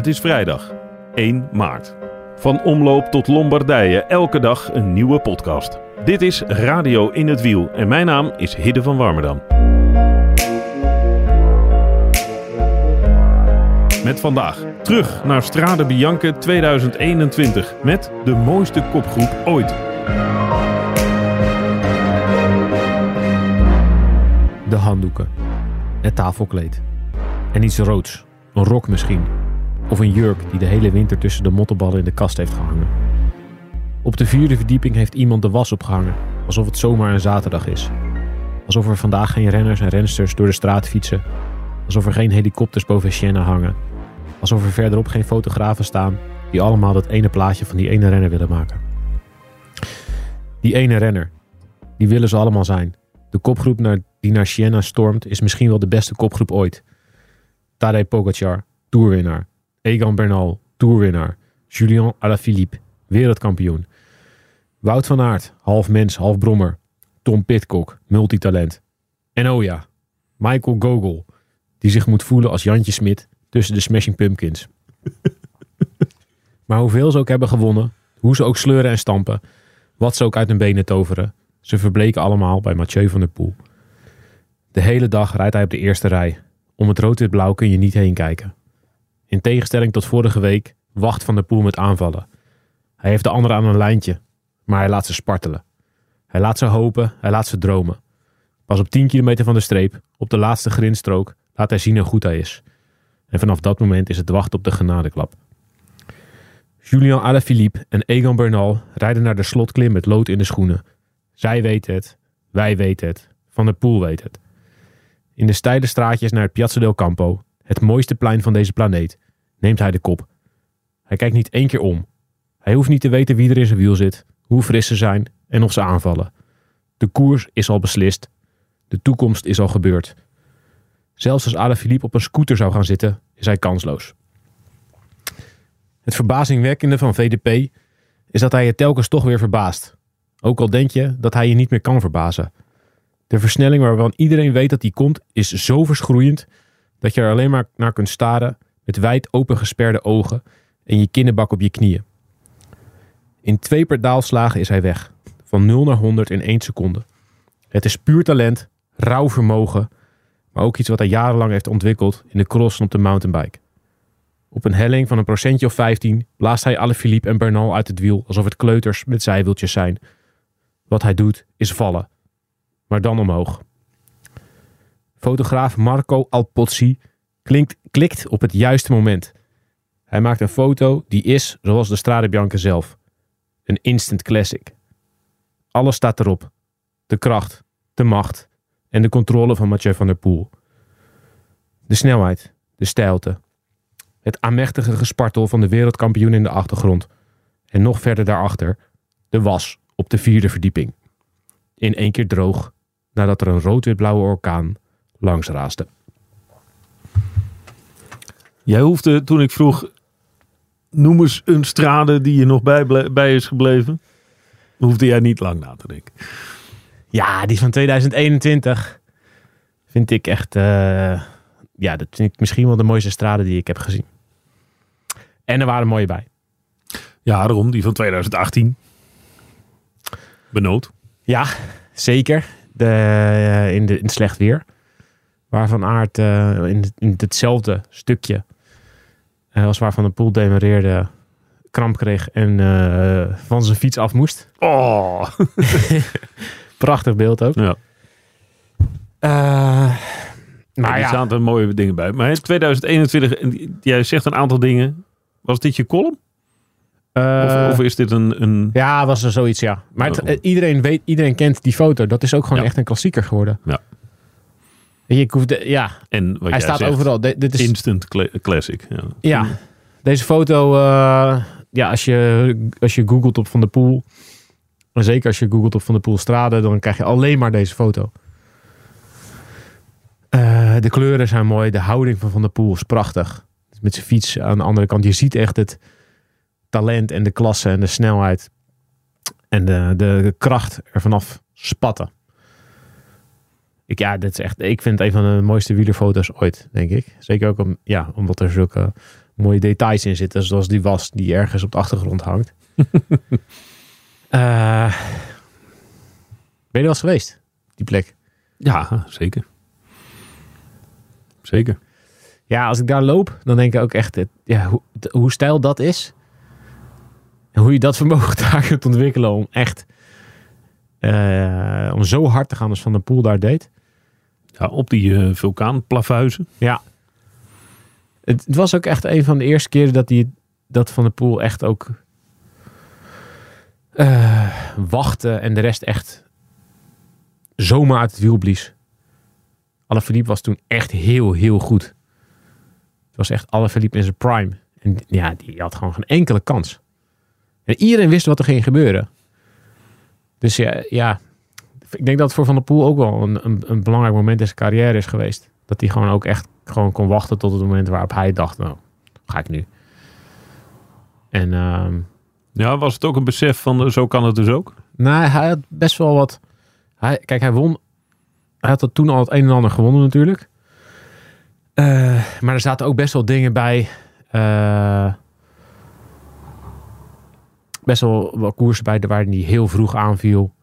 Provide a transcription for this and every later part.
Het is vrijdag, 1 maart. Van omloop tot Lombardije, elke dag een nieuwe podcast. Dit is Radio in het Wiel en mijn naam is Hidde van Warmerdam. Met vandaag terug naar Strade Bianche 2021 met de mooiste kopgroep ooit. De handdoeken. Het tafelkleed. En iets roods. Een rok misschien. Of een jurk die de hele winter tussen de mottenballen in de kast heeft gehangen. Op de vierde verdieping heeft iemand de was opgehangen. Alsof het zomaar een zaterdag is. Alsof er vandaag geen renners en rensters door de straat fietsen. Alsof er geen helikopters boven Siena hangen. Alsof er verderop geen fotografen staan die allemaal dat ene plaatje van die ene renner willen maken. Die ene renner, die willen ze allemaal zijn. De kopgroep naar, die naar Siena stormt is misschien wel de beste kopgroep ooit. Tadej Pogacar, toerwinnaar. Egan Bernal, toerwinnaar. Julien Alaphilippe, wereldkampioen. Wout van Aert, half mens, half brommer. Tom Pitcock, multitalent. En oh ja, Michael Gogol, die zich moet voelen als Jantje Smit tussen de Smashing Pumpkins. maar hoeveel ze ook hebben gewonnen, hoe ze ook sleuren en stampen, wat ze ook uit hun benen toveren, ze verbleken allemaal bij Mathieu van der Poel. De hele dag rijdt hij op de eerste rij. Om het rood-wit-blauw kun je niet heen kijken. In tegenstelling tot vorige week wacht Van der Poel met aanvallen. Hij heeft de anderen aan een lijntje, maar hij laat ze spartelen. Hij laat ze hopen, hij laat ze dromen. Pas op 10 kilometer van de streep, op de laatste grinstrook, laat hij zien hoe goed hij is. En vanaf dat moment is het wachten op de genadeklap. Julian Alaphilippe en Egan Bernal rijden naar de slotklim met lood in de schoenen. Zij weten het, wij weten het, Van der Poel weet het. In de steile straatjes naar het Piazza del Campo, het mooiste plein van deze planeet, neemt hij de kop. Hij kijkt niet één keer om. Hij hoeft niet te weten wie er in zijn wiel zit, hoe fris ze zijn en of ze aanvallen. De koers is al beslist. De toekomst is al gebeurd. Zelfs als Alaphilippe op een scooter zou gaan zitten, is hij kansloos. Het verbazingwekkende van VDP is dat hij je telkens toch weer verbaast. Ook al denk je dat hij je niet meer kan verbazen. De versnelling waarvan iedereen weet dat die komt, is zo verschroeiend dat je er alleen maar naar kunt staren met wijd opengesperde ogen en je kinnenbak op je knieën. In twee pedaalslagen is hij weg, van 0 naar 100 in 1 seconde. Het is puur talent, rauw vermogen, maar ook iets wat hij jarenlang heeft ontwikkeld in de cross en op de mountainbike. Op een helling van een procentje of 15 blaast hij Alaphilippe en Bernal uit het wiel alsof het kleuters met zijwieltjes zijn. Wat hij doet is vallen, maar dan omhoog. Fotograaf Marco Alpozzi klinkt, klikt op het juiste moment. Hij maakt een foto die is zoals de Strade Bianca zelf. Een instant classic. Alles staat erop. De kracht, de macht en de controle van Mathieu van der Poel. De snelheid, de stijlte. Het aanmächtige gespartel van de wereldkampioen in de achtergrond. En nog verder daarachter, de was op de vierde verdieping. In één keer droog, nadat er een rood-wit-blauwe orkaan langs raasde. Jij hoefde toen ik vroeg, noem eens een strade die je nog bij, bij is gebleven. Hoefde jij niet lang na te denken. Ja, die van 2021 vind ik echt... eh, ja, dat vind ik misschien wel de mooiste straden die ik heb gezien. En er waren mooie bij. Ja, daarom, die van 2018. Benoot. Ja, zeker. De, eh, in, de, in het slecht weer. Waar Van Aert eh, in, in hetzelfde stukje eh, als waar Van der Poel demereerde kramp kreeg en eh, van zijn fiets af moest. Oh. Prachtig beeld ook. Ja. Maar er ja, zaten mooie dingen bij. Maar in 2021, en die- jij zegt een aantal dingen. Was dit je column? Of, of is dit een... een... ja, was er zoiets, ja. Maar het- Oh. iedereen, weet, iedereen kent die foto. Dat is ook gewoon Ja. echt een klassieker geworden. Ja. Ik hoef de, ja, En wat hij staat zegt, overal. De- dit is, Instant cla- classic. Ja. ja, deze foto, eh, ja, als je, als je googelt op Van der Poel, en zeker als je googelt op Van der Poel Strade, dan krijg je alleen maar deze foto. Eh, de kleuren zijn mooi, de houding van Van der Poel is prachtig. Met zijn fiets aan de andere kant, je ziet echt het talent en de klasse en de snelheid en de, de, de kracht er vanaf spatten. Ik, ja, dit is echt, ik vind het een van de mooiste wielerfoto's ooit, denk ik. Zeker ook om, ja, omdat er zulke mooie details in zitten, zoals die was die ergens op de achtergrond hangt. Eh, ben je er wel eens geweest, die plek? ja, zeker. Zeker. Ja, als ik daar loop, dan denk ik ook echt ja, hoe, hoe stijl dat is. En hoe je dat vermogen daar kunt ontwikkelen om echt eh, om zo hard te gaan als Van der Poel daar deed. Ja, op die eh vulkaanplavuizen. Ja. Het, het was ook echt een van de eerste keren dat, die, dat Van der Poel echt ook eh, wachtte en de rest echt zomaar uit het wiel blies. Alaphilippe was toen echt heel, heel goed. Het was echt Alaphilippe in zijn prime. En ja, die had gewoon geen enkele kans. En iedereen wist wat er ging gebeuren. Dus ja, ja ik denk dat het voor Van der Poel ook wel een, een, een belangrijk moment in zijn carrière is geweest. Dat hij gewoon ook echt gewoon kon wachten tot het moment waarop hij dacht, nou, ga ik nu. En ehm, Ja, was het ook een besef van eh, zo kan het dus ook? nou, hij had best wel wat. Hij, kijk, hij won. Hij had dat toen al het een en ander gewonnen natuurlijk. Eh, maar er zaten ook best wel dingen bij. eh, best wel wat koersen bij waar hij heel vroeg aanviel.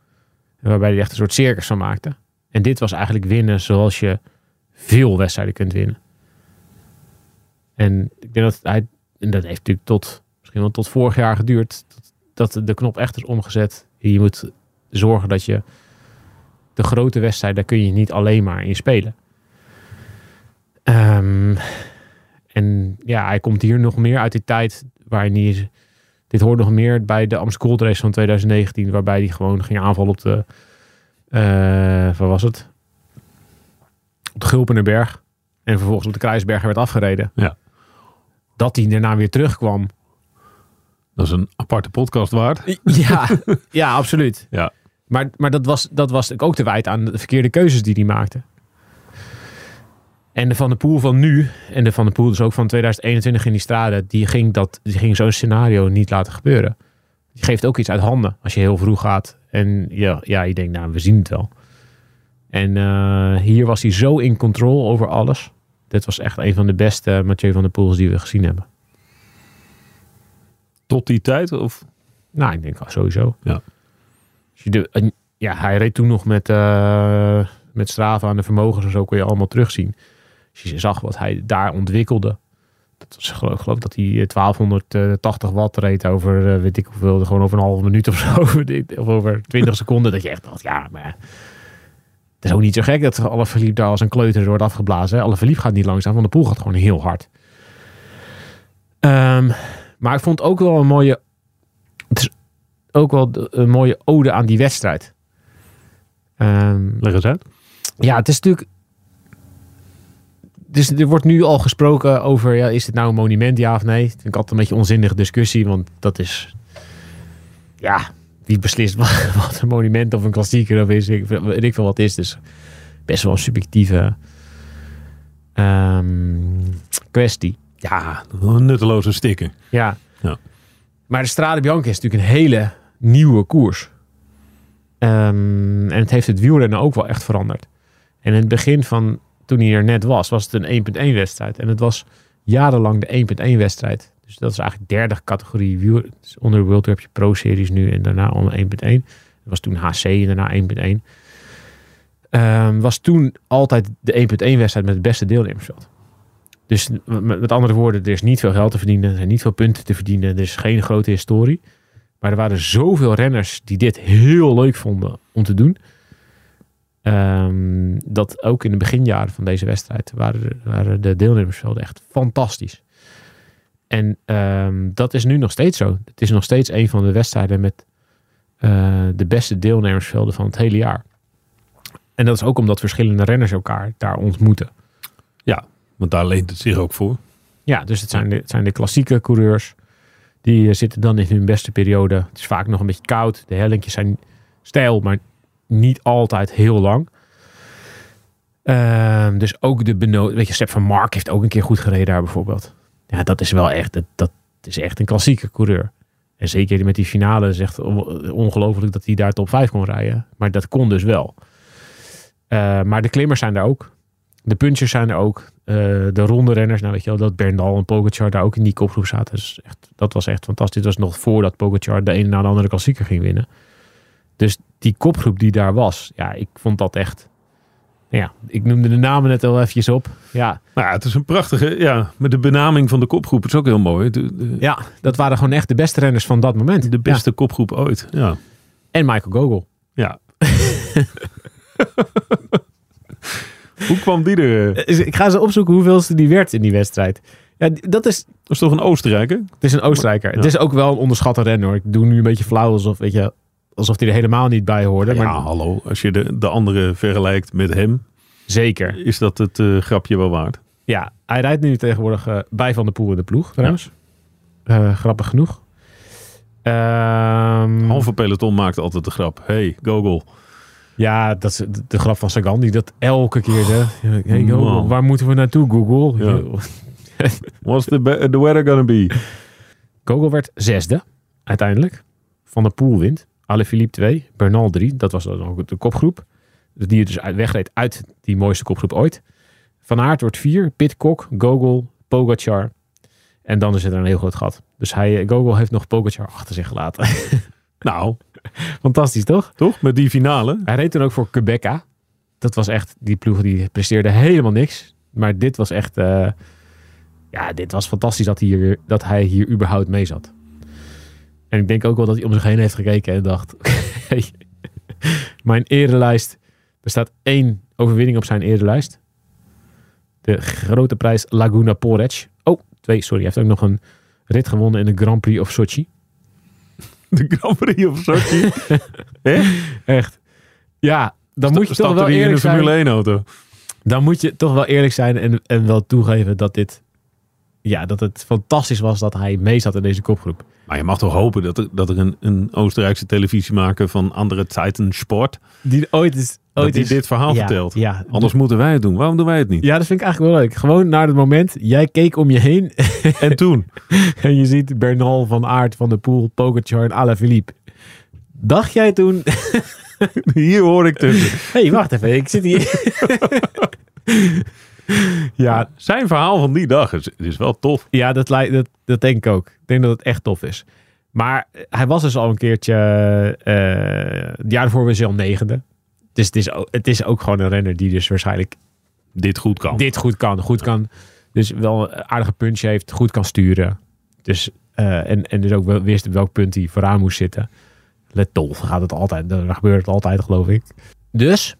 Waarbij hij echt een soort circus van maakte. En dit was eigenlijk winnen zoals je veel wedstrijden kunt winnen. En ik denk dat hij. Dat heeft natuurlijk tot. Misschien wel tot vorig jaar geduurd. Dat, de knop echt is omgezet. Je moet zorgen dat je. De grote wedstrijd, daar kun je niet alleen maar in spelen. Ehm, en ja, hij komt hier nog meer uit die tijd waar hij. Dit hoort nog meer bij de Amstel Gold Race van 2019, waarbij hij gewoon ging aanvallen op de. eh waar was het? Op de Gulpenerberg. En vervolgens op de Kruisberg werd afgereden. Ja. Dat hij daarna weer terugkwam. Dat is een aparte podcast waard. Ja, ja absoluut. Ja. Maar, maar dat, was, dat was ook te wijten aan de verkeerde keuzes die hij maakte. En de Van de Poel van nu, en de Van de Poel dus ook van 2021 in die straden, die ging, dat, die ging zo'n scenario niet laten gebeuren. Die geeft ook iets uit handen als je heel vroeg gaat. En ja, ja je denkt, nou, we zien het wel. En eh, hier was hij zo in control over alles. Dit was echt een van de beste Mathieu van der Poels die we gezien hebben. Tot die tijd? Of? Nou, ik denk sowieso. Ja. Ja, hij reed toen nog met, eh met Strava en de vermogens en zo kon je allemaal terugzien. Als je zag wat hij daar ontwikkelde. Dat was geloof, ik geloof dat hij eh, 1280 watt reed over, eh, weet ik hoeveel, gewoon over een halve minuut of zo. of over 20 seconden. Dat je echt dacht, ja, maar het is ook niet zo gek dat alle verliep daar als een kleuter wordt afgeblazen. Alle verliep gaat niet langzaam, want de poel gaat gewoon heel hard. Ehm, maar ik vond ook wel een mooie het is ook wel een mooie ode aan die wedstrijd. Ehm, Leg eens uit. ja, het is natuurlijk. Dus er wordt nu al gesproken over, ja, is het nou een monument, ja of nee? Dat vind ik altijd een beetje een onzinnige discussie, want dat is, ja, wie beslist wat, wat een monument of een klassieker of is, ik, weet ik veel wat is. Dus best wel een subjectieve ehm, kwestie. Ja, nutteloze stikken. Ja. Ja. Maar de Strade Bianca is natuurlijk een hele nieuwe koers. Ehm, en het heeft het wielrennen ook wel echt veranderd. En in het begin van toen hij er net was, was het een 1.1 wedstrijd. En het was jarenlang de 1.1 wedstrijd. Dus dat is eigenlijk derde categorie onder de World heb je Pro Series nu en daarna onder 1.1. Dat was toen HC en daarna 1.1. Ehm, was toen altijd de 1.1 wedstrijd met het beste deelnemersveld. Dus met andere woorden, er is niet veel geld te verdienen. Er zijn niet veel punten te verdienen. Er is geen grote historie. Maar er waren zoveel renners die dit heel leuk vonden om te doen. Ehm, dat ook in de beginjaren van deze wedstrijd waren, waren de deelnemersvelden echt fantastisch. En ehm, dat is nu nog steeds zo. Het is nog steeds een van de wedstrijden met eh, de beste deelnemersvelden van het hele jaar. en dat is ook omdat verschillende renners elkaar daar ontmoeten. Want daar leent het zich ook voor. Ja, dus het zijn de, het zijn de klassieke coureurs. Die eh, zitten dan in hun beste periode. Het is vaak nog een beetje koud. De hellinkjes zijn stijl, maar niet altijd heel lang. Ehm, dus ook de beno Weet je, van Mark heeft ook een keer goed gereden daar bijvoorbeeld. Ja, dat is wel echt... Dat, dat is echt een klassieke coureur. En zeker met die finale is echt on- ongelooflijk dat hij daar top 5 kon rijden. Maar dat kon dus wel. Eh, maar de klimmers zijn er ook. De punchers zijn er ook. Eh, de ronde renners, nou weet je wel, dat Bernal en Pogacar daar ook in die kopgroep zaten. Echt, dat was echt fantastisch. Dat was nog voordat Pogacar de ene na de andere klassieker ging winnen. Dus die kopgroep die daar was, ja, ik vond dat echt... Ja, ik noemde de namen net al eventjes op. Ja, Nou ja, het is een prachtige, ja, met de benaming van de kopgroep is ook heel mooi. De, de, ja, dat waren gewoon echt de beste renners van dat moment. de beste kopgroep ooit. Ja. En Michael Gogol. ja. Hoe kwam die er? Eh, Ik ga eens opzoeken hoeveelste die werd in die wedstrijd. Ja, dat is, Dat is toch een Oostenrijker? het is een Oostenrijker. Het is ook wel een onderschatte renner. Ik doe nu een beetje flauw alsof, weet je, alsof hij er helemaal niet bij hoorde. Ja, Maar hallo. Als je de, de andere vergelijkt met hem, zeker. is dat het eh, grapje wel waard. Ja, hij rijdt nu tegenwoordig eh, bij Van der Poel in de ploeg trouwens. Eh, grappig genoeg. Halve peloton maakt altijd de grap. Hey, Gogol. Ja, dat is de, de grap van Sagan die dat elke keer deed. Hey, Man. Google, waar moeten we naartoe, Google? Ja. What's the weather gonna be? Google werd zesde uiteindelijk. Van der Poel wint. Alaphilippe 2, Bernal 3. Dat was dan ook de kopgroep. Die dus wegreed uit die mooiste kopgroep ooit. Van Aert wordt 4, Pitcock, Gogol, Pogacar. En dan is er een heel groot gat. Dus hij, eh, Gogol heeft nog Pogacar achter zich gelaten. Nou, Fantastisch, toch? toch? Met die finale. Hij reed toen ook voor Quebeca. Dat was echt, die ploeg die presteerde helemaal niks. Maar dit was echt, eh, ja, dit was fantastisch dat, hij hier, dat hij hier überhaupt mee zat. En ik denk ook wel dat hij om zich heen heeft gekeken en dacht, mijn erelijst, er staat één overwinning op zijn erelijst. De grote prijs Laguna Porec. Oh, twee, sorry. Hij heeft ook nog een rit gewonnen in de Grand Prix of Sochi. De Grand Prix of Sochi. Echt. Ja, dan moet je toch wel in een eerlijk zijn. Formule 1 auto. dan moet je toch wel eerlijk zijn en, en wel toegeven dat dit. Ja, dat het fantastisch was dat hij mee zat in deze kopgroep. Maar je mag toch hopen dat er, dat er een, een Oostenrijkse televisiemaker van andere Zeiten Sport... Die ooit is. Ooit die is dit verhaal ja, vertelt. Ja, Anders moeten wij het doen. Waarom doen wij het niet? ja, dat vind ik eigenlijk wel leuk. Gewoon naar het moment. Jij keek om je heen En toen? en je ziet Bernal, Van Aert, Van der Poel, Pogacar en Alaphilippe. Dacht jij toen... Hier hoor ik tussen. Hé, hey, wacht even. Ik zit hier... ja, Zijn verhaal van die dag is, is wel tof. Ja, dat, dat, dat denk ik ook. Ik denk dat het echt tof is. Maar eh, hij was dus al een keertje... eh het jaar ervoor was hij al negende. Dus het is, ook, het is ook gewoon een renner die dus waarschijnlijk Dit goed kan. dit goed kan. Goed kan. Dus wel een aardige punch heeft. Goed kan sturen. Dus, eh, en, en dus ook wel wist op welk punt hij vooraan moest zitten. Let op, gaat het altijd. Dan gebeurt het altijd, geloof ik. Dus,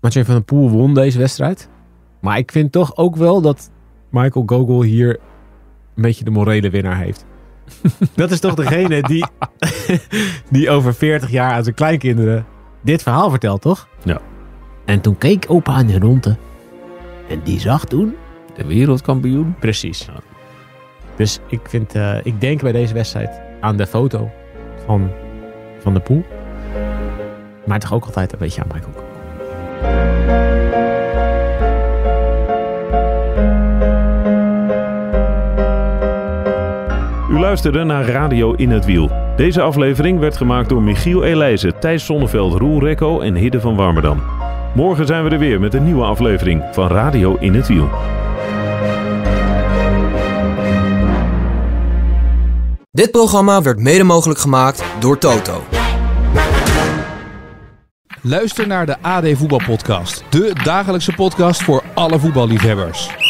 Mathieu van der Poel won deze wedstrijd. Maar ik vind toch ook wel dat Michael Gogol hier een beetje de morele winnaar heeft. dat is toch degene die, die over 40 jaar aan zijn kleinkinderen dit verhaal vertelt, toch? Ja. En toen keek opa aan de ronde. En die zag toen De wereldkampioen. Precies. Dus ik, vind, eh, ik denk bij deze wedstrijd aan de foto van Van de Poel. Maar toch ook altijd een beetje aan Michael luisterde naar Radio in het Wiel. Deze aflevering werd gemaakt door Michiel Elijzen, Thijs Zonneveld, Roel Rekko en Hidde van Warmerdam. Morgen zijn we er weer met een nieuwe aflevering van Radio in het Wiel. Dit programma werd mede mogelijk gemaakt door Toto. Luister naar de AD Voetbalpodcast. De dagelijkse podcast voor alle voetballiefhebbers.